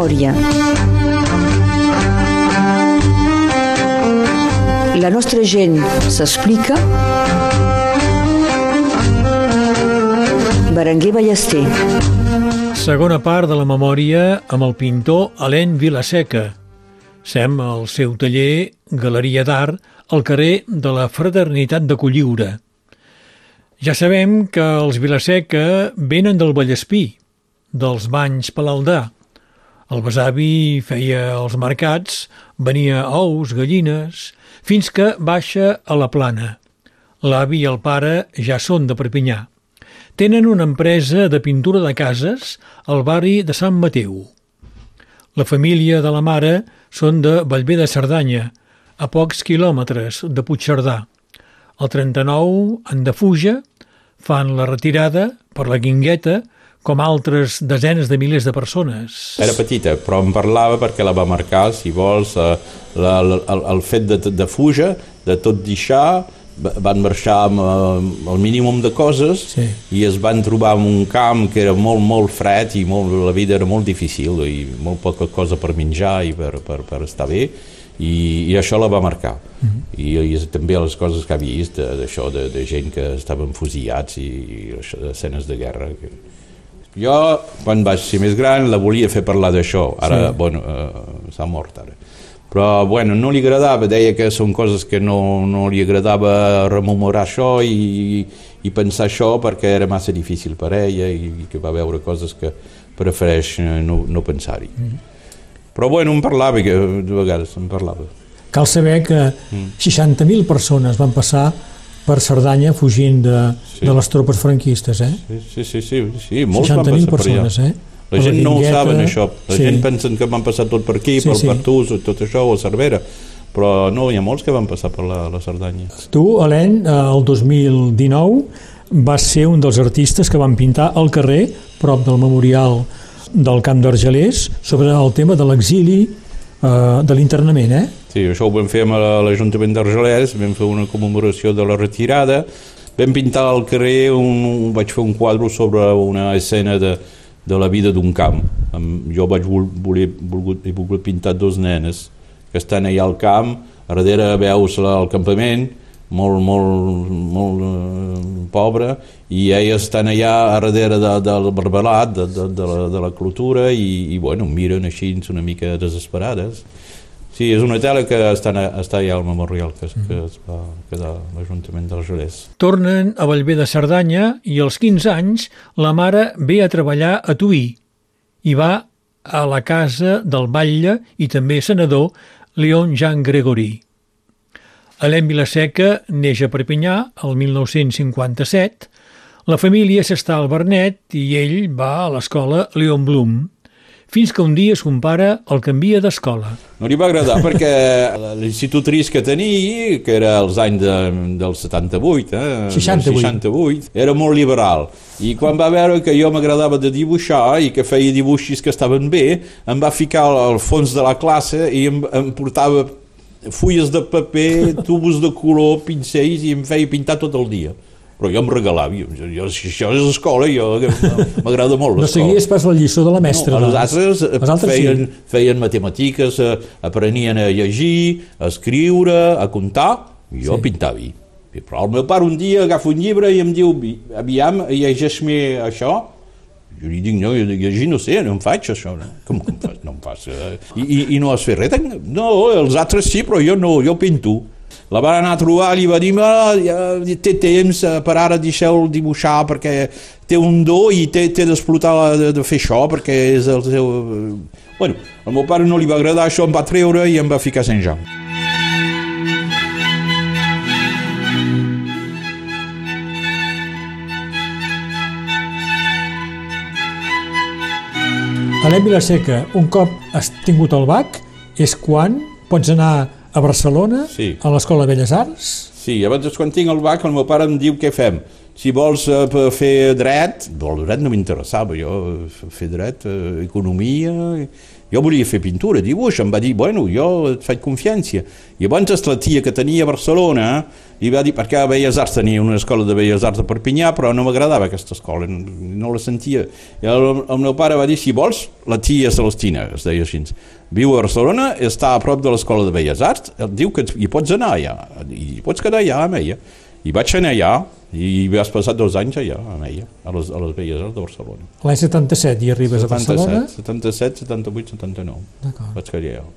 memòria. La nostra gent s'explica. Berenguer Ballester. Segona part de la memòria amb el pintor Alain Vilaseca. Sem al seu taller Galeria d'Art al carrer de la Fraternitat de Colliure. Ja sabem que els Vilaseca venen del Vallespí, dels banys Palaldà. El besavi feia els mercats, venia ous, gallines, fins que baixa a la plana. L'avi i el pare ja són de Perpinyà. Tenen una empresa de pintura de cases al barri de Sant Mateu. La família de la mare són de Vallvé de Cerdanya, a pocs quilòmetres de Puigcerdà. El 39, en defuja, fan la retirada per la Guingueta, com altres desenes de milers de persones. Era petita, però em parlava perquè la va marcar, si vols, eh, la, la, el, el fet de, de fuja, de tot deixar, van marxar amb eh, el mínim de coses sí. i es van trobar en un camp que era molt, molt fred i molt, la vida era molt difícil i molt poca cosa per menjar i per, per, per estar bé i, i això la va marcar. Uh mhm. -huh. I, I també les coses que ha vist d'això, de, de gent que estaven fusillats i, i escenes de guerra. Jo, quan vaig ser més gran, la volia fer parlar d'això. Ara, sí. bueno, uh, s'ha mort ara. Però, bueno, no li agradava, deia que són coses que no, no li agradava rememorar això i, i pensar això perquè era massa difícil per ella i, i que va veure coses que prefereix no, no pensar-hi. Mhm. -huh. Però bueno, em parlava, que de vegades em parlava. Cal saber que mm. 60.000 persones van passar per Cerdanya fugint de, sí. de les tropes franquistes, eh? Sí, sí, sí, sí, sí molts van passar persones, per allà. eh? La gent la no ho saben, això. La sí. gent pensen que van passar tot per aquí, sí, per sí. Partús, tot això, o Cervera, però no, hi ha molts que van passar per la, la Cerdanya. Tu, Helene, el 2019 vas ser un dels artistes que van pintar al carrer, prop del memorial del Camp d'Argelers sobre el tema de l'exili, eh, de l'internament, eh? Sí, això ho vam fer amb l'Ajuntament d'Argelers, vam fer una commemoració de la retirada, vam pintar al carrer, un, vaig fer un quadre sobre una escena de, de la vida d'un camp. Jo vaig voler, volgut, he volgut pintar dos nenes que estan allà al camp, a darrere veus el campament, molt, molt, molt eh, pobre i elles estan allà a darrere de, del barbelat de, de, de, la, de la cultura i, i bueno, miren així una mica desesperades Sí, és una tela que està, està allà al memorial que, que es va quedar a l'Ajuntament d'Argelers. Tornen a Vallvé de Cerdanya i als 15 anys la mare ve a treballar a Tuí i va a la casa del batlle i també senador Leon Jean Gregory. Alem Vilaseca neix a Perpinyà el 1957. La família s'està al Bernet i ell va a l'escola Leon Blum fins que un dia son pare el canvia d'escola. No li va agradar perquè l'institutriç que tenia, que era als anys de, del 78, eh, 68. 68, era molt liberal. I quan va veure que jo m'agradava de dibuixar i que feia dibuixos que estaven bé, em va ficar al fons de la classe i em, em portava fulles de paper, tubos de color, pincells i em feia pintar tot el dia però jo em regalava, jo, jo, si això és escola, jo m'agrada molt l'escola. No seguies pas la lliçó de la mestra. No, els altres, els altres feien, sí. feien matemàtiques, eh, aprenien a llegir, a escriure, a comptar, i jo sí. pintava. Però el meu pare un dia agafa un llibre i em diu, aviam, llegeix-me això, jo li dic, no, jo llegir no sé, no em faig això. No? Com, com fas? No em fas. Eh? I, i, I no has fet res? No, els altres sí, però jo no, jo pinto. La van anar a trobar i va dir, ja, té temps, eh, per ara deixeu dibuixar perquè té un do i té, té d'explotar de, de fer això perquè és el seu... Eh, bueno, al meu pare no li va agradar això, em va treure i em va ficar a Sant Jean. Alem Vilaseca, un cop has tingut el BAC, és quan pots anar a Barcelona, sí. a l'Escola de Belles Arts. Sí, llavors quan tinc el BAC el meu pare em diu què fem. Si vols uh, fer dret, el dret no m'interessava, jo fer dret, uh, economia, jo volia fer pintura, dibuix, em va dir, bueno, jo et faig confiança. I abans la tia que tenia a Barcelona i va dir, perquè a Belles Arts tenia una escola de Belles Arts de Perpinyà, però no m'agradava aquesta escola, no, no la sentia. I el, el meu pare va dir, si vols, la tia Celestina, es deia així, viu a Barcelona, està a prop de l'escola de Belles Arts, diu que hi pots anar allà, i pots quedar allà amb ella. I vaig anar allà, i has passat dos anys allà amb ella, a les, a les Belles Arts de Barcelona. L'any 77 i arribes 77, a Barcelona? 77, 78, 79. Vaig quedar allà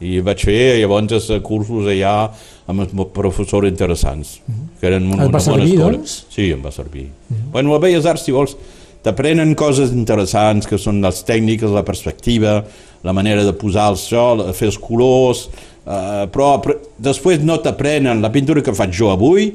i vaig fer llavors cursos allà amb professors interessants -huh. que eren una, Et va servir, doncs? Sí, em va servir. Uh -huh. Bueno, a Belles Arts, si vols, t'aprenen coses interessants que són les tècniques, la perspectiva, la manera de posar el sol, fer els colors, eh, però després no t'aprenen la pintura que faig jo avui,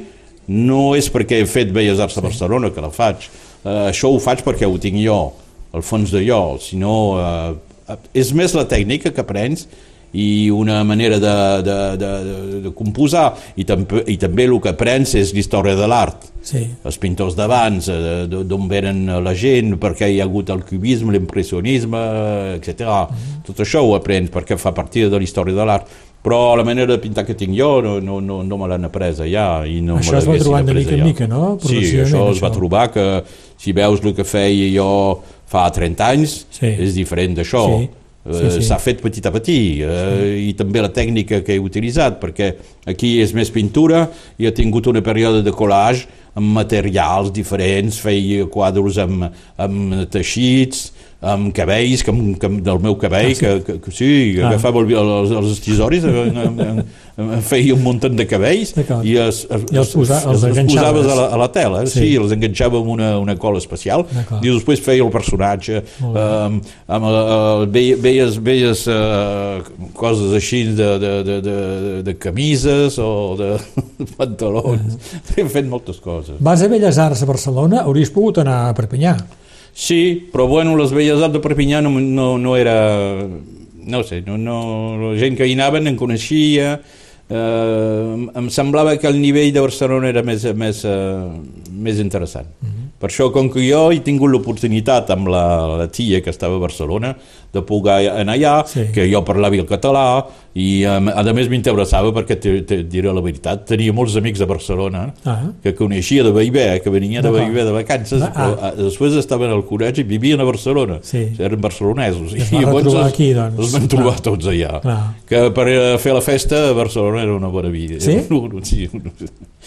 no és perquè he fet Belles Arts a Barcelona que la faig, eh, això ho faig perquè ho tinc jo, al fons de jo, sinó eh, és més la tècnica que aprens i una manera de, de, de, de, de composar i, també, i també el que aprens és l'història de l'art sí. els pintors d'abans eh, d'on venen la gent perquè hi ha hagut el cubisme, l'impressionisme etc. Mm -hmm. tot això ho aprens perquè fa part de la història de l'art però la manera de pintar que tinc jo no, no, no, no me l'han apresa ja i no això es va trobar de mica en mica, no? Sí, això es va trobar que si veus el que feia jo fa 30 anys sí. és diferent d'això sí Sí, sí. S'ha fet petit a petit eh, sí. i també la tècnica que he utilitzat perquè aquí és més pintura i he tingut una període de collage amb materials diferents, feia quadres amb, amb teixits, amb cabells, que, que, del meu cabell, ah, sí? Que, que, que sí, que ah. agafava el, els, els estisoris, feia un munt de cabells i, es, es, I els, posa, els, els, els posaves a la, a la tela, sí. sí, els enganxava amb una, una cola especial i després feia el personatge um, amb el, el, veies, veies uh, coses així de, de, de, de, de camises o de pantalons, uh -huh. he fet moltes coses. Vas a Belles Arts a Barcelona, hauries pogut anar a Perpinyà. Sí, però bueno, les Belles Arts de Perpinyà no, no, no era... No sé, no, no, la gent que hi anaven en coneixia, eh, em semblava que el nivell de Barcelona era més, més, eh, més interessant. Uh mhm. -huh. Per això, com que jo he tingut l'oportunitat amb la, la tia que estava a Barcelona de poder anar allà, sí. que jo parlava el català, i a, més m'interessava perquè te, te diré la veritat, tenia molts amics a Barcelona ah. que coneixia de Baibé, que venia de Baibé de vacances, ah. però a, després estaven al col·legi i vivien a Barcelona, sí. eren barcelonesos, i, i llavors els, aquí, doncs. els van trobar ah. tots allà. Ah. Que per fer la festa a Barcelona era una bona vida. Sí? sí.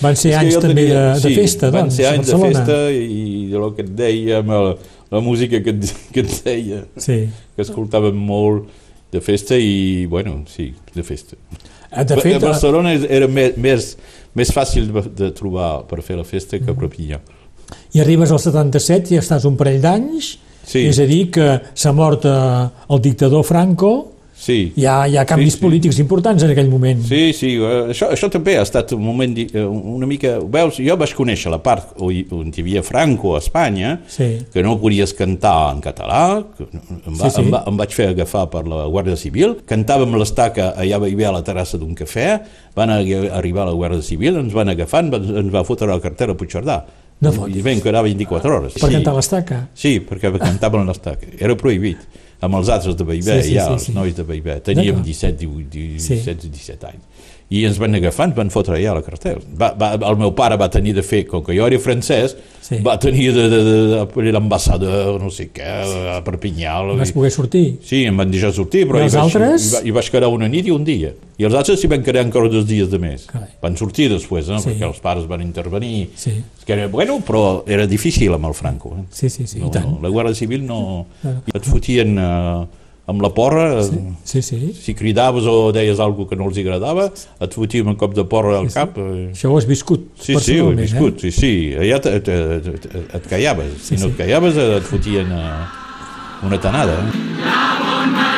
Van ser anys també de, de sí, festa, van doncs, ser anys de festa i el que et deia, la, la música que et, que et deia, sí. que escoltàvem molt de festa i, bueno, sí, de festa. Ah, de fet, a Barcelona era més, més, més fàcil de trobar per fer la festa que a Perpinyà. I arribes al 77 i estàs un parell d'anys, sí. és a dir, que s'ha mort eh, el dictador Franco, Sí. Hi ha, hi ha canvis sí, sí. polítics importants en aquell moment. Sí, sí, uh, això, això també ha estat un moment uh, una mica... Veus, jo vaig conèixer la part on hi havia Franco a Espanya, sí. que no podies cantar en català, que em, va, sí, sí. Em, va, em vaig fer agafar per la Guàrdia Civil, cantàvem l'estaca allà havia a la terrassa d'un cafè, van arribar a la Guàrdia Civil, ens van agafar, ens, ens va fotre la cartera a Puigcerdà. No I vam quedar 24 hores. Per sí. cantar l'estaca? Sí, perquè cantaven l'estaca. Era prohibit amb els altres de Baibé, sí, sí, ja, sí, sí. els nois de Baibé. Teníem 17, 18, 17, sí. 17 anys i ens van agafar, ens van fotre allà a la cartel. Va, va, el meu pare va tenir de fer, com que jo era francès, sí. va tenir de, de, de, de l'ambassador, no sé què, a Perpinyà. Vas poder sortir? Sí, em van deixar sortir, però I hi vaig, altres? Hi, hi vaig quedar una nit i un dia. I els altres s'hi van quedar encara dos dies de més. Carai. Van sortir després, no? Sí. perquè els pares van intervenir. Sí. Que era, bueno, però era difícil amb el Franco. Eh? Sí, sí, sí, no, i tant. No, la Guàrdia Civil no... Et fotien... Eh, amb la porra, sí, sí, sí. si cridaves o deies alguna que no els agradava, et fotíem un cop de porra al sí, cap. Sí. Això ho has viscut Sí, sí, ho he viscut, eh? sí, sí. Allà et, et, et, et callaves. Sí, si no sí. et callaves et fotien uh, una tanada. Eh? Ja bon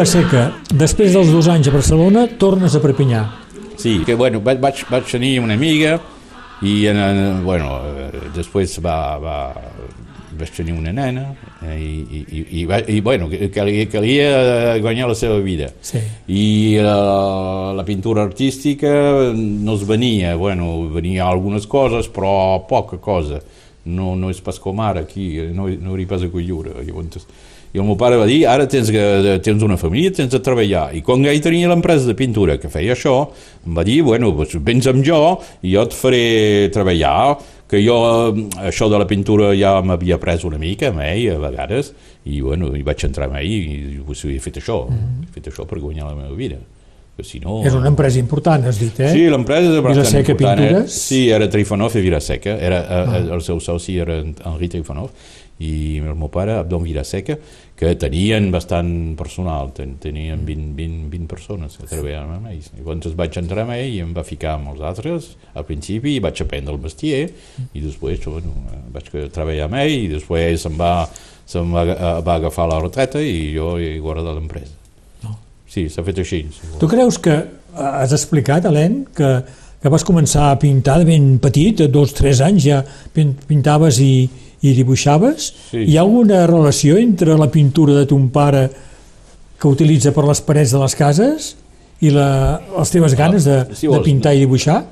Vilaseca, després dels dos anys a Barcelona, tornes a Perpinyà. Sí, que bueno, vaig, vaig tenir una amiga i en, en, bueno, després va, va, vaig tenir una nena eh, i, i, i, i bueno, calia, calia guanyar la seva vida. Sí. I la, la pintura artística no es venia, bueno, venia algunes coses, però poca cosa. No, no és pas com ara aquí, no, no hi pas a collura. Llavors, i el meu pare va dir, ara tens, que, tens una família, tens de treballar. I quan ell tenia l'empresa de pintura que feia això, em va dir, bueno, doncs vens amb jo i jo et faré treballar, que jo això de la pintura ja m'havia pres una mica amb ell a vegades, i bueno, hi vaig entrar amb ell i pues, he fet això, mm -hmm. he fet això per guanyar la meva vida. Que si no... És una empresa important, has dit, eh? Sí, l'empresa és bastant Vilaseca important. Pintures? Eh? Sí, era Trifonov i Vilaseca, era, ah. el seu soci era Henri Trifonov, i el meu pare, Abdon Vilaseca, que tenien bastant personal, ten, tenien 20, 20, 20 persones que treballaven amb ells. Llavors vaig entrar amb ell i em va ficar amb els altres al principi i vaig aprendre el mestier i després bueno, vaig treballar amb ell i després se'm va, se'm va, va agafar la retreta i jo he guardat l'empresa. No. Sí, s'ha fet així. Tu creus que has explicat, Helene, que, que vas començar a pintar de ben petit, a dos, tres anys ja pintaves i, i dibuixaves. Sí. Hi ha alguna relació entre la pintura de ton pare que utilitza per les parets de les cases i la, les teves ganes de, ah, si vols, de pintar i dibuixar?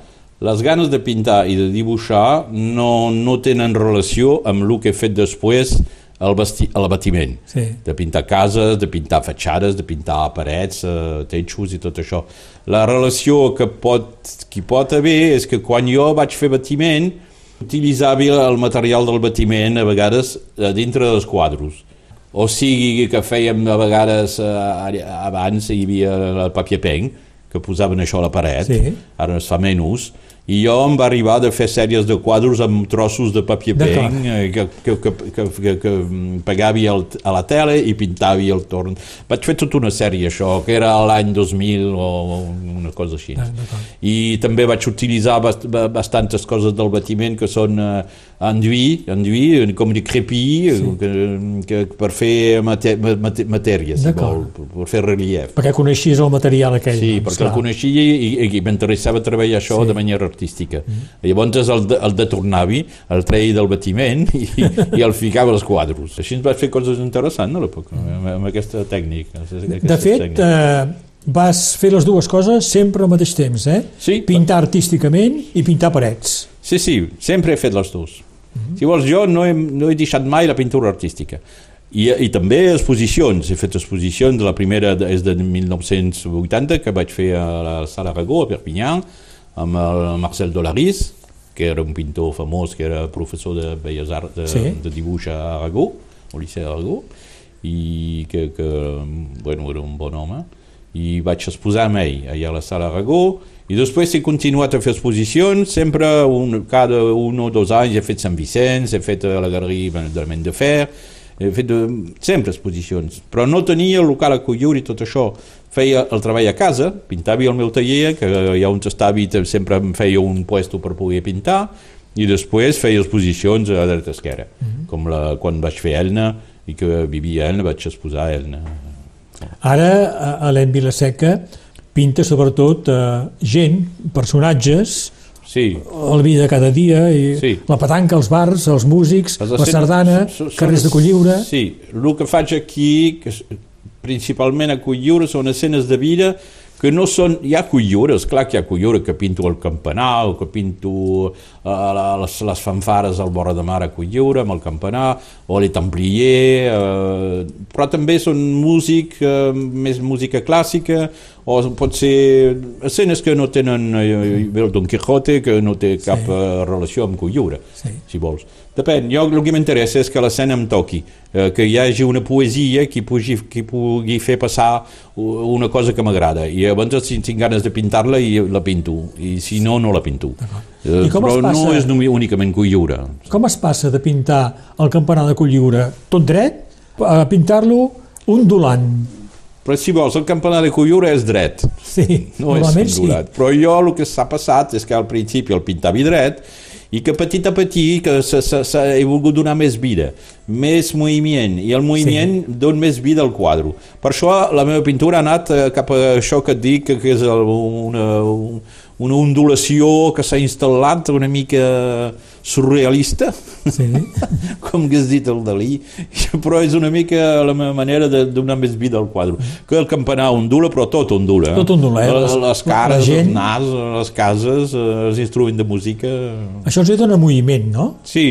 Les ganes de pintar i de dibuixar no, no tenen relació amb el que he fet després al, basti, al batiment. Sí. De pintar cases, de pintar fatxades, de pintar parets, eh, teixos i tot això. La relació que pot, que pot haver és que quan jo vaig fer batiment, utilitzava el material del batiment a vegades a dintre dels quadros. O sigui que fèiem a vegades eh, abans hi havia el papier pen que posaven això a la paret. Sí. ara es fa menys i jo em va arribar de fer sèries de quadros amb trossos de paper pen eh, que, que, que, que, que, que pegava el, a la tele i pintava el torn. Vaig fer tota una sèrie això, que era l'any 2000 o una cosa així. I també vaig utilitzar bast bastantes coses del batiment que són eh, enduit, enduit, com de crepí, sí. que, que, per fer mater matèria, si vol, per fer relief. Perquè coneixies el material aquell. Sí, doncs, perquè clar. el coneixia i, i, i m'interessava treballar això sí. de manera artística. Mm -hmm. Llavors el, de, el de Tornavi, el treia del batiment i, i el ficava als quadros. Així ens va fer coses interessants a l'època, amb, amb aquesta tècnica. Aquesta de fet, tècnica. eh, vas fer les dues coses sempre al mateix temps, eh? Sí. Pintar artísticament i pintar parets. Sí, sí, sempre he fet les dues. Mm -hmm. Si vols, jo no he, no he deixat mai la pintura artística. I, I també exposicions, he fet exposicions, la primera és de 1980 que vaig fer a la Sala Aragó, a Perpinyà, amb el Marcel Dolaris, que era un pintor famós, que era professor de Belles Arts, de, sí. de dibuix a Aragó, al Liceu d'Aragó, i que, que bueno, era un bon home i vaig exposar amb ell allà a la sala Aragó i després he continuat a fer exposicions sempre un, cada un o dos anys he fet Sant Vicenç, he fet la Galeria de la de fet eh, sempre exposicions. Però no tenia el local a Collur i tot això. Feia el treball a casa pintava el meu taller que allà on estava sempre em feia un puesto per poder pintar i després feia exposicions a dreta esquerra mm -hmm. com la, quan vaig fer Elna i que vivia a Elna vaig exposar a Elna. Ara, Helene Vilaseca pinta sobretot eh, gent, personatges, sí. la vida de cada dia, i sí. la petanca, els bars, els músics, la sardana, so, carrers de Colliure... Sí, el que faig aquí, que principalment a Colliure, són escenes de vida que no són... Hi ha collures, clar que hi ha collures que pinto el campanar o que pinto eh, les, les fanfares al vora de mar a Colliure amb el campanar o les Templier, eh, però també són músic, eh, més música clàssica o pot ser escenes que no tenen eh, el Don Quijote que no té cap sí. eh, relació amb Colliure, sí. si vols. Depèn, jo el que m'interessa és que l'escena em toqui, eh, que hi hagi una poesia que pugui, que pugui fer passar una cosa que m'agrada. I abans si tinc ganes de pintar-la i la pinto. I si no, no la pinto. Eh, però passa, no és únicament Colliure com es passa de pintar el campanar de Colliure tot dret? A pintar-lo ondulant però si vols, el campanar de Colliure és dret sí, no és ondulat sí. però jo el que s'ha passat és que al principi el pintava dret i que petit a petit que se, se, se, he volgut donar més vida, més moviment, i el moviment sí. dona més vida al quadre. Per això la meva pintura ha anat eh, cap a això que et dic, que és el, una, una ondulació que s'ha instal·lat una mica surrealista, sí. com que has dit el Dalí, però és una mica la meva manera de donar més vida al quadre. Que el campanar ondula, però tot ondula. Tot ondula, eh? Les, les cares, gent... els nas, les cases, eh, els instruments de música... Això els dona moviment, no? Sí,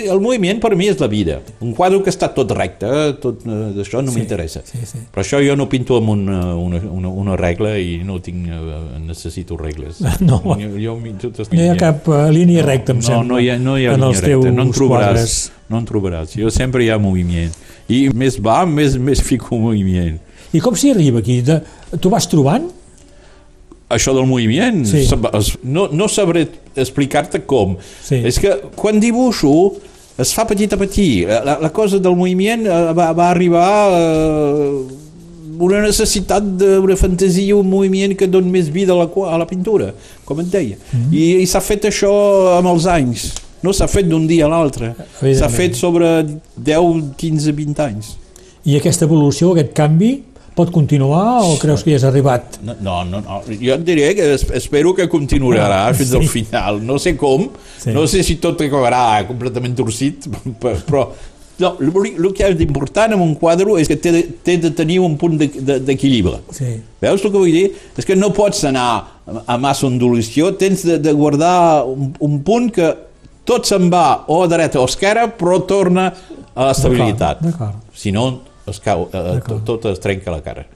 el moviment per mi és la vida. Un quadre que està tot recte, tot eh, d'això no sí, m'interessa. Sí, sí. Per això jo no pinto amb una, una, una, una regla i no tinc, necessito regles. No, jo, jo, no hi ha cap línia recta, em no, sembla. No, hi ha, no hi ha en línia recta, no en trobaràs. Quadres. No en trobaràs. Jo sempre hi ha moviment. I més va, més, més fico moviment. I com s'hi arriba aquí? De, tu vas trobant? Això del moviment? Sí. No, no sabré explicar-te com. Sí. És que quan dibuixo es fa petit a petit. La, la cosa del moviment eh, va, va arribar... Eh, una necessitat d'una fantasia, un moviment que doni més vida a la, a la pintura, com et deia. Mm -hmm. I, i s'ha fet això amb els anys. No s'ha fet d'un dia a l'altre. S'ha fet sobre 10, 15, 20 anys. I aquesta evolució, aquest canvi, pot continuar o creus que ja has arribat? No, no, no, jo et diré que espero que continuarà ah, fins sí. al final. No sé com, sí. no sé si tot acabarà completament torcit, però no, el que és important en un quadre és que té de, té de tenir un punt d'equilibri. De, sí. Veus el que vull dir? És que no pots anar a massa ondulació, tens de, de guardar un, un punt que tot se'n va o a dreta o a esquerra, però torna a l'estabilitat. Si no, es cau, eh, tot, tot es trenca la cara.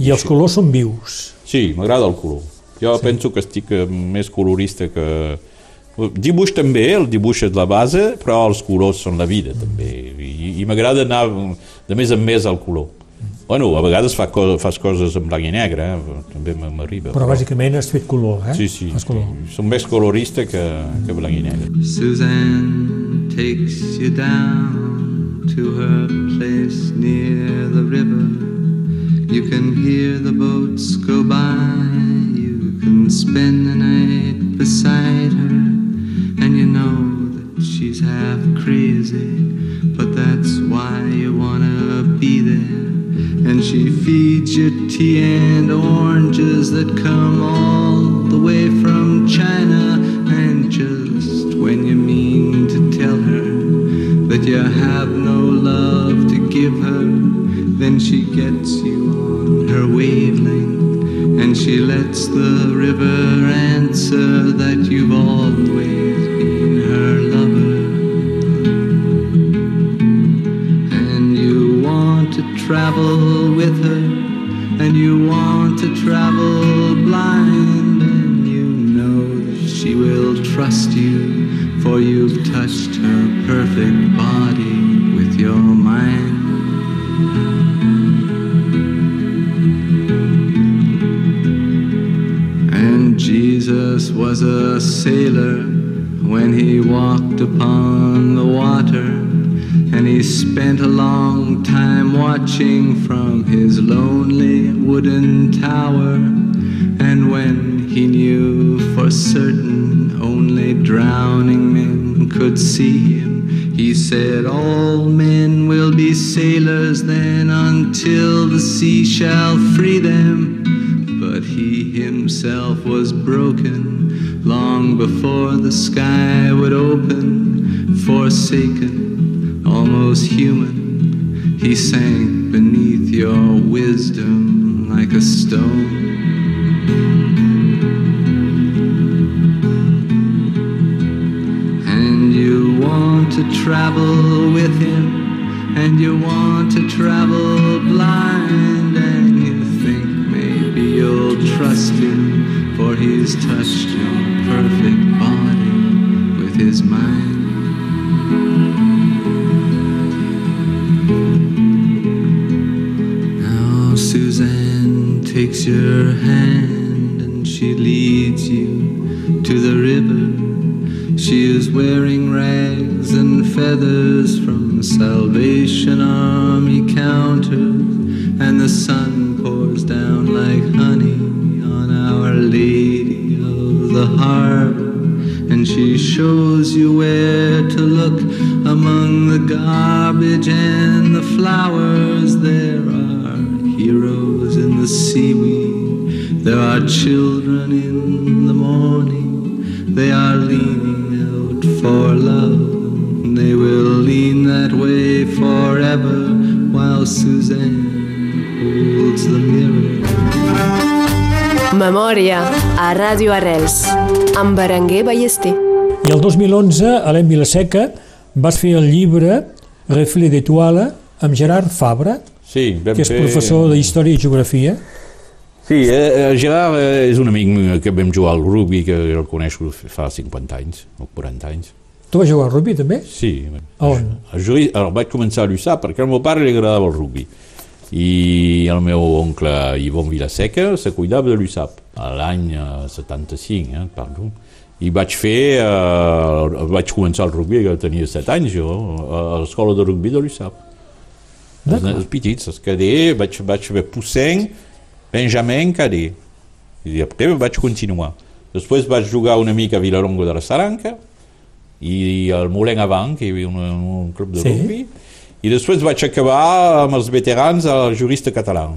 I els colors són vius. Sí, m'agrada el color. Jo sí. penso que estic eh, més colorista que... Dibuix també, el dibuix és la base, però els colors són la vida també. I, i m'agrada anar de més en més al color. Bueno, a vegades fa co fas coses en blanc i negre, eh? també m'arriba. Però, però bàsicament has fet color, eh? Sí, sí. Fas color. Som més colorista que, que blanc i negre. Suzanne takes you down to her place near the river You can hear the boats go by You can spend the night beside her And you know she's half crazy But that's why you wanna be there And she feeds you tea and oranges that come all the way from China. And just when you mean to tell her that you have no love to give her, then she gets you on her wavelength. And she lets the river answer that you've always to travel blind, and you know that she will trust you, for you've touched her perfect body with your mind. And Jesus was a sailor when he walked upon the water and he spent a long time watching from his lonely wooden tower. And when he knew for certain only drowning men could see him, he said, All men will be sailors then until the sea shall free them. But he himself was broken long before the sky would open, forsaken, almost human. He sank beneath your wisdom like a stone. And you want to travel with him, and you want to travel blind, and you think maybe you'll trust him, for he's touched your perfect body with his mind. Takes your hand and she leads you to the river. She is wearing rags and feathers from Salvation Army counters, and the sun pours down like honey on Our Lady of the Harbor. And she shows you where to look among the garbage and the flowers. There are heroes in the seaweed, there are children in the morning. They are leaning out for love. They will lean that way forever while Suzanne holds the mirror. Memòria a Ràdio Arrels amb Berenguer Ballester. I el 2011, Alain Vilaseca, vas fer el llibre Reflet d'étoile amb Gerard Fabra, Sí, vam que és fer... professor de Història i Geografia. Sí, eh, eh, Gerard eh, és un amic que vam jugar al rugby, que el coneixo fa 50 anys, o 40 anys. Tu vas jugar al rugby també? Sí. A on? Juri, el vaig començar a lluçar perquè al meu pare li agradava el rugby. I el meu oncle Yvon Vilaseca se cuidava de l'USAP l'any eh, 75, eh, parlo. I vaig fer, eh, vaig començar el rugby, que tenia 7 anys jo, a l'escola de rugby de l'USAP. Els nens petits, els cadets, vaig, vaig fer Poussin, Benjamin, cadet. I després vaig continuar. Després vaig jugar una mica a Vilaronga de la Saranca i al Moulin Avant, que hi havia un, un club de Sí. rugby, i després vaig acabar amb els veterans al jurista català.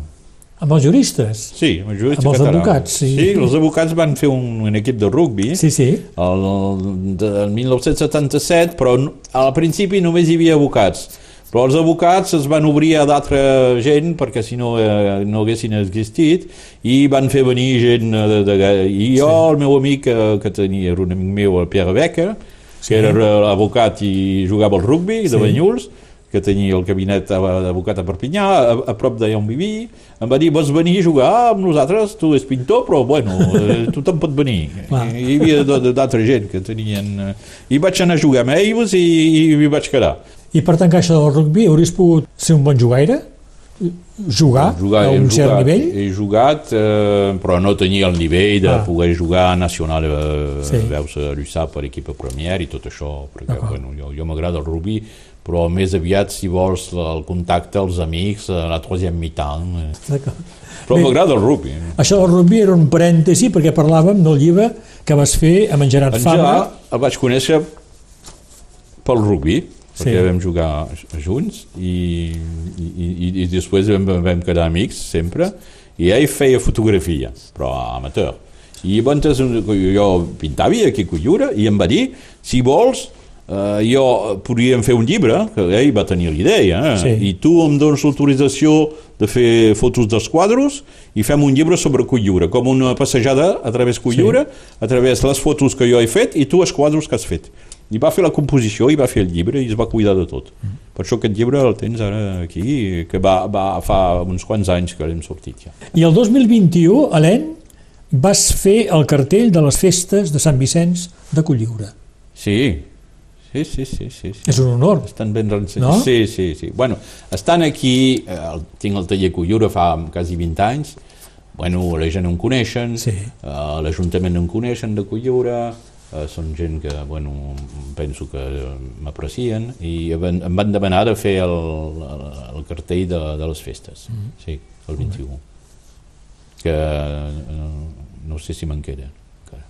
Amb els juristes? Sí, amb el jurista Amb els català. advocats, sí. Sí, els advocats van fer un, un equip de rugby Sí, sí. el, el, el 1977, però al principi només hi havia advocats. Però els advocats es van obrir a d'altra gent perquè si no eh, no haguessin existit i van fer venir gent eh, de, de, i jo, sí. el meu amic que, que tenia, era un amic meu, el Pierre Becker, Sí. que era eh, advocat i jugava al rugby de Sí. Banyuls, que tenia el cabinet d'advocat a Perpinyà, a, a prop d'allà on vivia, em va dir, vols venir a jugar amb nosaltres? Tu és pintor, però bueno, eh, tothom pot venir. Clar. I hi havia d'altra gent que tenien... eh, I vaig anar a jugar amb ells i, i hi vaig quedar. I per tancar això del rugby, hauries pogut ser un bon jugaire? Jugar, a he un cert jugat, nivell? He jugat, eh, però no tenia el nivell de Ah. poder jugar a nacional, eh, Sí. veus, a l'USAP per equip premier i tot això, perquè bueno, jo, jo m'agrada el rugby, però més aviat, si vols, el contacte als amics, a la troisième mi-temps. eh. D'acord. Però m'agrada el rugby. Això del rugby era un parèntesi perquè parlàvem del llibre que vas fer amb en Gerard En Fabra. Gerard el vaig conèixer pel rugby, perquè Sí. vam jugar junts i, i, i, i després vam, vam quedar amics sempre i ell feia fotografia, però amateur. I llavors jo pintava aquí a Collura i em va dir, si vols, eh, jo podríem fer un llibre, que ell va tenir l'idea, eh? Sí. i tu em dones l'autorització de fer fotos dels quadros i fem un llibre sobre Collura, com una passejada a través Collura, sí. a través les fotos que jo he fet i tu els quadros que has fet. I va fer la composició i va fer el llibre i es va cuidar de tot. Mm. Per això aquest llibre el tens ara aquí, que va, va fa uns quants anys que l'hem sortit ja. I el 2021, Helene, vas fer el cartell de les festes de Sant Vicenç de Colliure. Sí, sí, sí, sí. sí, sí. És un honor. Estan ben rensellats. No? Sí, sí, sí. Bueno, estan aquí, eh, el, tinc el taller Colliure fa quasi 20 anys, bueno, la gent em coneixen, Sí. eh, l'Ajuntament em coneixen de Colliure, eh, són gent que, bueno, penso que m'aprecien i em van, em van demanar de fer el, el, el cartell de, de les festes, Mhm. sí, el 21. Que eh, no sé si me'n queda. encara.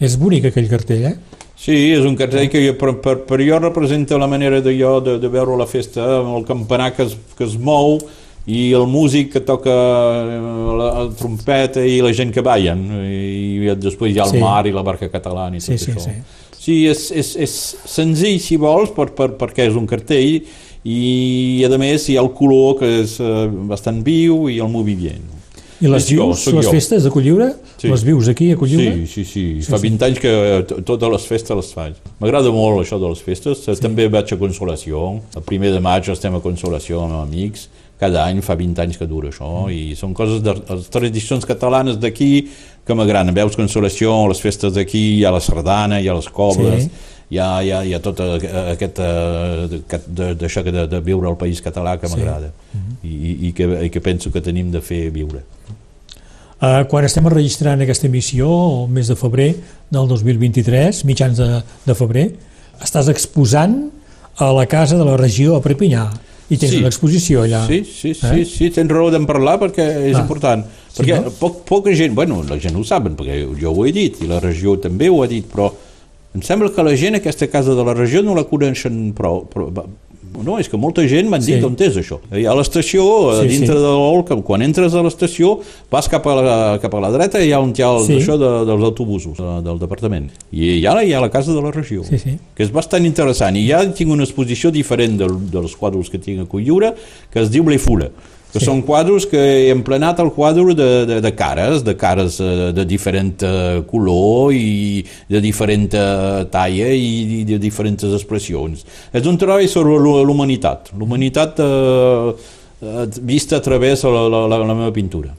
És bonic aquell cartell, eh? Sí, és un cartell que jo, per, per, per jo representa la manera de jo de, de veure la festa, amb el campanar que es, que es mou i el músic que toca eh, la, la trompeta i la gent que ballen i, després hi ha el Sí. mar i la barca catalana i tot Sí, sí, això. sí. Sí, és, és, és senzill si vols per, per, perquè és un cartell i a més hi ha el color que és eh, bastant viu i el moviment. I les jo, vius, sóc les jo. festes de Colliure, Sí. les vius aquí a Colliure? Sí, sí, sí. Fa 20 anys que to- totes les festes les faig. M'agrada molt això de les festes. Sí. També vaig a Consolació. El primer de maig estem a Consolació amb amics. Cada any fa 20 anys que dura això. I són coses de les tradicions catalanes d'aquí que m'agraden. Veus Consolació, les festes d'aquí, hi ha la sardana, hi ha les cobles, Sí. hi ha, hi ha, hi ha tot aquest, eh, aquest de- d'això que de, de viure al país català que Sí. m'agrada. I, i, i, que, I que penso que tenim de fer viure. Uh, quan estem enregistrant aquesta emissió, el mes de febrer del 2023, mitjans de, de febrer, estàs exposant a la Casa de la Regió a Perpinyà i tens Sí. una exposició allà. Sí, sí, sí, Eh? sí, tens raó d'en parlar perquè és Ah. important. Sí, Perquè no? poc, poca gent, bueno, la gent ho saben, perquè jo ho he dit, i la regió també ho ha dit, però em sembla que la gent, aquesta casa de la regió, no la coneixen prou. Va- no, és que molta gent dit Sí. on és això. I a l'estació, Sí, dintre sí. de l'Olca, quan entres a l'estació, vas cap a, la, cap a la dreta i hi ha un el, Sí. això de, dels autobusos de, del departament. I allà hi ha la casa de la regió Sí, sí. que és bastant interessant i ja tinc una exposició diferent del, dels quadres que tinc a Colliure que es diu Bleifula que Sí. són quadres que he emplenat el quadre de, de, de cares, de cares eh, de diferent eh, color i de diferent eh, talla i de diferents expressions. És un treball sobre l'hu- l'humanitat, l'humanitat eh, eh, vista a través de la, la, la, la meva pintura,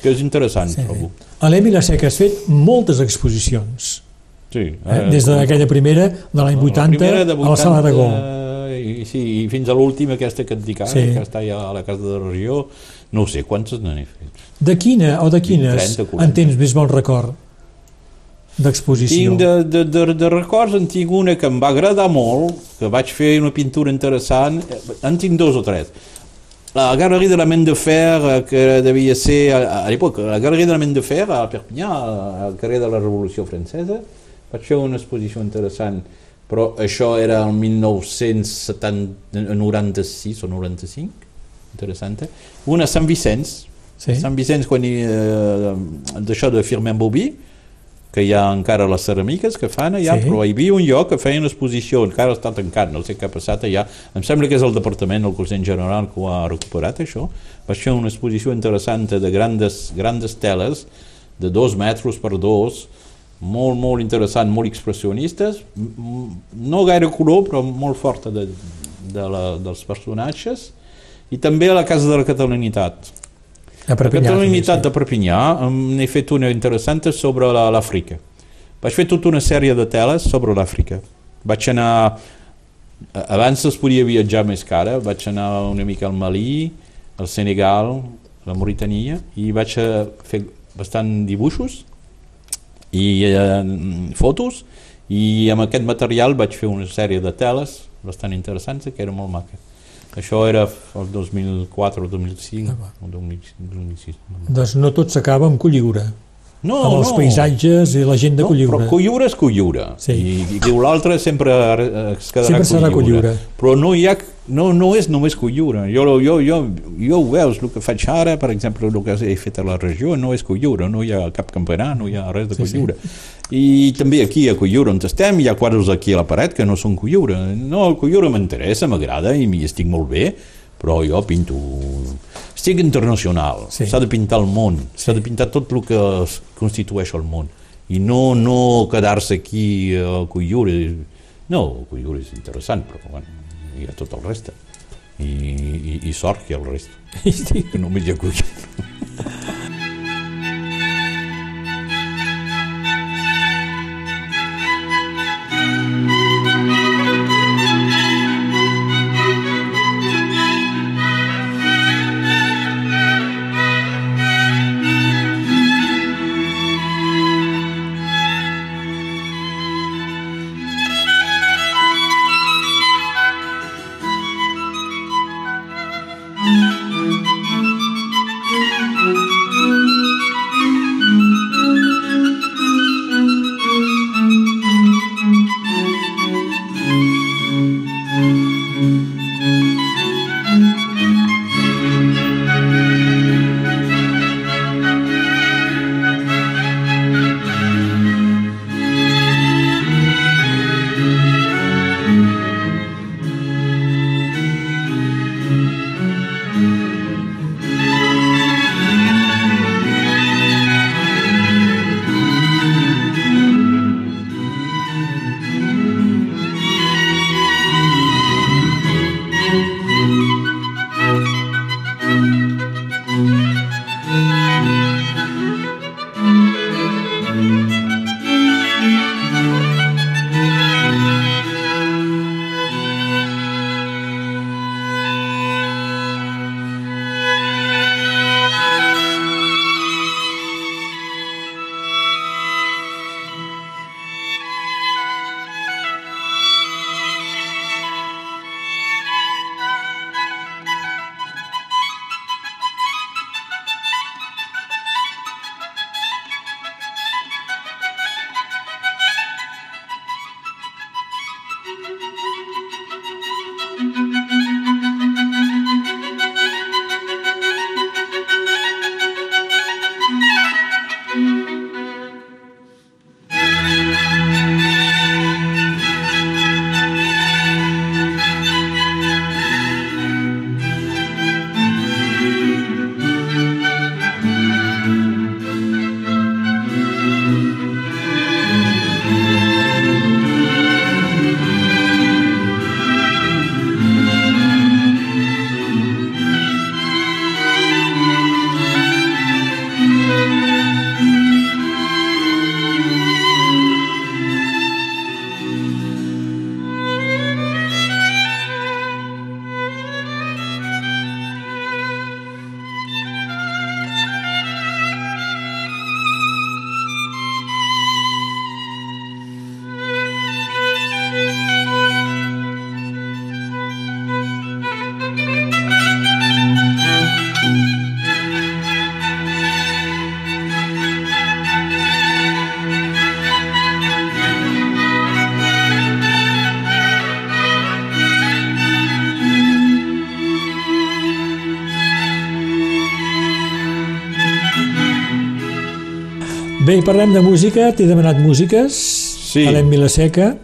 que és interessant, Sí. trobo. A l'Emi La Seca has fet moltes exposicions, Sí, eh? des d'aquella primera de l'any La 80, primera de a la Sala d'Aragó. I, sí, i fins a l'última, aquesta que et dic ara, Sí. que està allà a la casa de la regió, no ho sé, quantes n'he fet? De quina o de quines 30, 40. en tens més bon record d'exposició? Tinc de, de, de, de records, en tinc una que em va agradar molt, que vaig fer una pintura interessant, eh, en tinc dos o tres. La Galeria de la Main de Fer, eh, que devia ser a, a l'època, la Galeria de la Main de Fer a Perpinyà, al carrer de la Revolució Francesa, vaig fer una exposició interessant, però això era el 1996 o 95, interessant. Una a Sant Vicenç, Sí. Sant Vicenç quan hi, eh, d'això de Firmin Bobí, que hi ha encara les ceràmiques que fan allà, Sí. però hi havia un lloc que feien exposició, encara està tancat, no sé què ha passat allà, em sembla que és el departament, el Consell General, que ho ha recuperat això, vaig fer una exposició interessant de grandes, grandes teles, de dos metres per dos, molt, molt interessant, molt expressionistes, no gaire color, però molt forta de, de la, dels personatges, i també a la Casa de la Catalanitat. A La Perpinyà, Catalanitat també, de Perpinyà n'he fet una interessant sobre la- l'Àfrica. Vaig fer tota una sèrie de teles sobre l'Àfrica. Vaig anar... Abans es podia viatjar més cara, vaig anar una mica al Malí, al Senegal, a la Mauritania, i vaig a fer bastant dibuixos i eh, fotos, i amb aquest material vaig fer una sèrie de teles bastant interessants, que era molt maca. Això era el 2004 o 2005 Ah, o 2005, 2006. no sí. Doncs no tot s'acaba amb Colliure, no, amb els no. paisatges i la gent de no, Colliure. Però Colliure és Colliure. Sí. I, i diu l'altre sempre es quedarà Sempre serà Colliure. Però no, hi ha, no, no és només Colliure. Jo, jo, jo, jo ho veus, el que faig ara, per exemple, el que he fet a la regió, no és Colliure, no hi ha cap campanar, no hi ha res de Sí, sí. Colliure. I també aquí a Colliure on estem, hi ha quadres aquí a la paret que no són Colliure. No, el Colliure m'interessa, m'agrada i m'hi estic molt bé, però jo pinto... Estic internacional, Sí. s'ha de pintar el món, s'ha de pintar tot el que es constitueix el món i no, no quedar-se aquí a Colliure. No, Colliure és interessant, però bueno, hi ha tot el reste. I, i, i sort que hi ha el reste, que només hi ha Colliure. Bé, i parlem de música, t'he demanat músiques, Sí. Alem Vilaseca,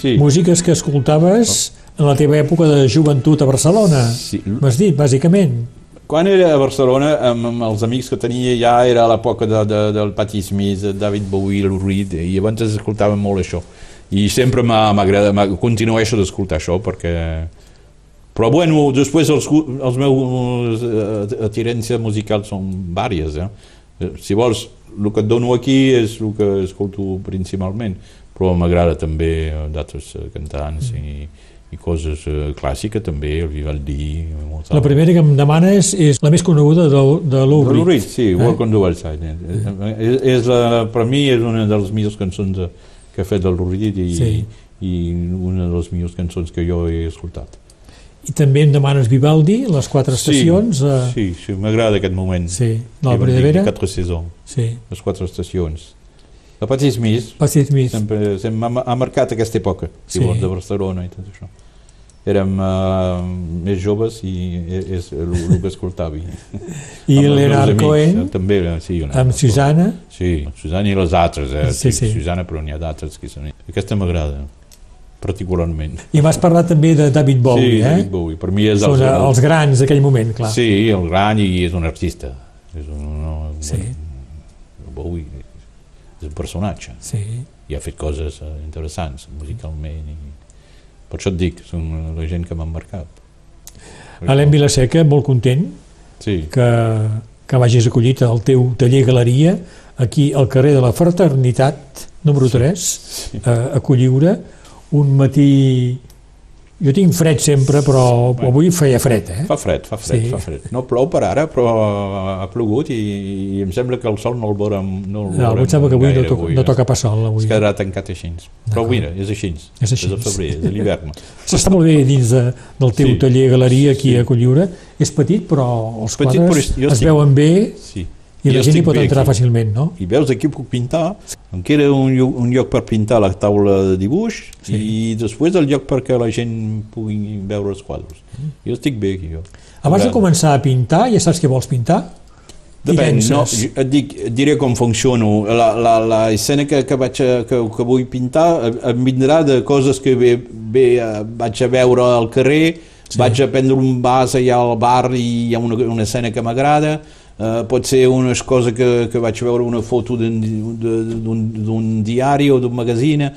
Sí. músiques que escoltaves en la teva època de joventut a Barcelona. Sí. M'has dit, bàsicament. Quan era a Barcelona, amb, amb els amics que tenia ja era a l'època de, de, del Patti Smith, de David Bowie, Lou Reed, i abans escoltàvem molt això. I sempre m'agrada, continueixo d'escoltar això, perquè... Però bueno, després els, els meus eh, atirències musicals són vàries, eh? Eh, Si vols, el que et dono aquí és el que escolto principalment, però m'agrada també eh, d'altres eh, cantants i, i coses eh, clàssiques també, el Vivaldi... Mozart. La primera que em demanes és la més coneguda de, de Lou Reed. Reed, sí, Walk on the Wild Side. Eh? És, és la, per mi és una de les millors cançons de, que ha fet el Lou Reed i, Sí. i una de les millors cançons que jo he escoltat. I també em demanes Vivaldi, les quatre estacions. eh, Sí, sí, m'agrada aquest moment. sí. La dir primavera. Quatre saisons, Sí. les quatre estacions. La Patti Smith Patti Smith. sempre, sempre ha, marcat aquesta època, si Sí. vols, de Barcelona i tot això. Érem uh, més joves i és el, el que escoltava. I amics, Cohen, eh, també, eh, sí, amb. Susana. Sí, Susana i les altres, eh? Sí, Sí, sí. Susana, però n'hi ha d'altres que són... Aquesta m'agrada, particularment. I m'has parlat també de David Bowie, sí, eh? David Bowie. Per mi és Són el, els, els grans d'aquell moment, clar. Sí, el gran i és un artista. És un, no, Sí. Bowie és un personatge sí. i ha fet coses eh, interessants musicalment i per això et dic, són la gent que m'han marcat. Alem Vilaseca, molt content Sí, que, que vagis acollit al teu taller galeria aquí al carrer de la Fraternitat número 3 a, a Colliure un matí jo tinc fred sempre però avui feia fred eh? fa fred, fa fred, Sí. fa fred. No plou per ara, però ha plogut i, i em sembla que el sol no el veurem no el no, em sembla que avui no, gaire toca, no toca pas sol avui. Es quedarà tancat així. Però mira, és així. És així. És el febrer, és l'hivern. S'està molt bé dins de, del teu Sí. taller galeria aquí Sí. a Colliure és petit però els Petit, quadres però jo es estic- veuen bé Sí. I la gent hi pot entrar aquí. fàcilment no? I veus, aquí puc pintar. Em queda un, un lloc per pintar la taula de dibuix Sí. i després el lloc perquè la gent pugui veure els quadres. Jo estic bé aquí, jo. abans de començar a pintar ja saps què vols pintar? Depèn, no, et, dic, et diré com funciono. La, la, la escena que, que, vaig a, que, que vull pintar em- vindrà de coses que bé, bé eh, vaig a veure al carrer, sí. vaig a prendre un vas allà al bar i hi ha una, una escena que m'agrada, Uh, pot ser unes coses que, que vaig veure una foto d'un- diari o d'un magazine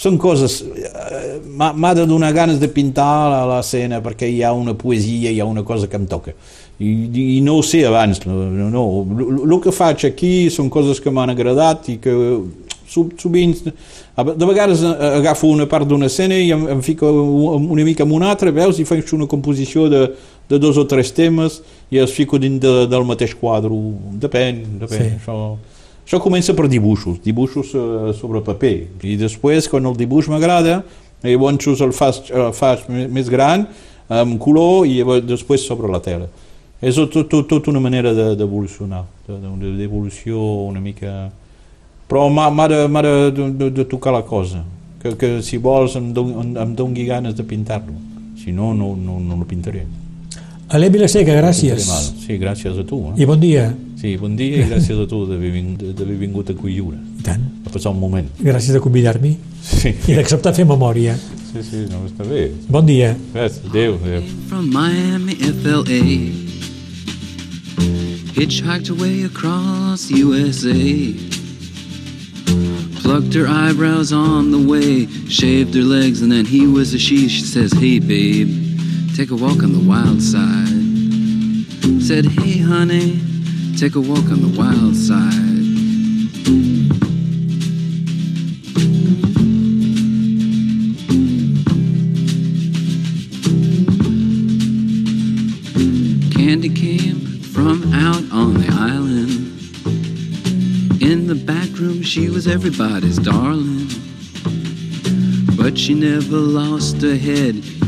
són coses uh, m'ha de donar ganes de pintar l'escena perquè hi ha una poesia, hi ha una cosa que em toca i, i no ho sé abans no, no, no. que faig aquí són coses que m'han agradat i que so- sovint de vegades eh, agafo una part d'una escena i em, em fico una mica en una altra veus i faig una composició de, de dos o tres temes i els fico dins de, del mateix quadre. Depèn, depèn Sí. això, això comença per dibuixos dibuixos eh, sobre paper. I després quan el dibuix m'agrada llavors el fas, el fas més més gran amb color i llavors després sobre la tela. És tot, tot, tot una manera de- d'evolucionar de, de, d'evolució una mica. Però m'ha de, de, de, de tocar la cosa que, que si vols em, don, em, em doni ganes de pintar-lo. Si no, no, no, no lo pintaré Alem Vilaseca, gràcies sí, gràcies a tu eh? i bon dia sí, bon dia i gràcies a tu d'haver vingut, a Coilliure I tant. a passar un moment gràcies de convidar-m'hi sí, i d'acceptar fer memòria sí, sí no, està bé bon dia Gràcies, adéu, adéu. From Miami, FLA. Hitchhiked away across USA. Plucked her eyebrows on the way. Shaved her legs, and then he was a she. She says, Hey, babe, take a walk on the wild side. Said, Hey, honey, take a walk on the wild side. Candy came from out on the island. In the back room, she was everybody's darling. But she never lost her head,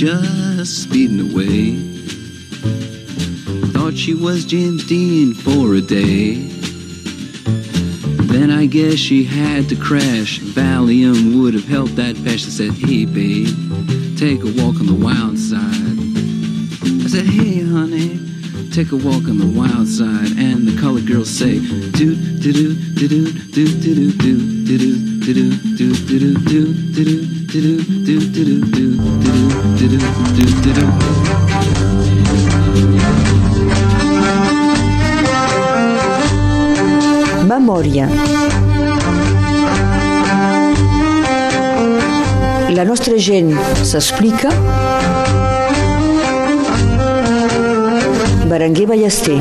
just speeding away. Thought she was James Dean for a day. Then I guess she had to crash. Valium would have helped that patch. I said, hey babe, take a walk on the wild side. I said, hey honey, take a walk on the wild side. And the colored girls say, do do do do do do do do do do do do do do do do Memòria. La nostra gent s'explica. Berenguer Ballester.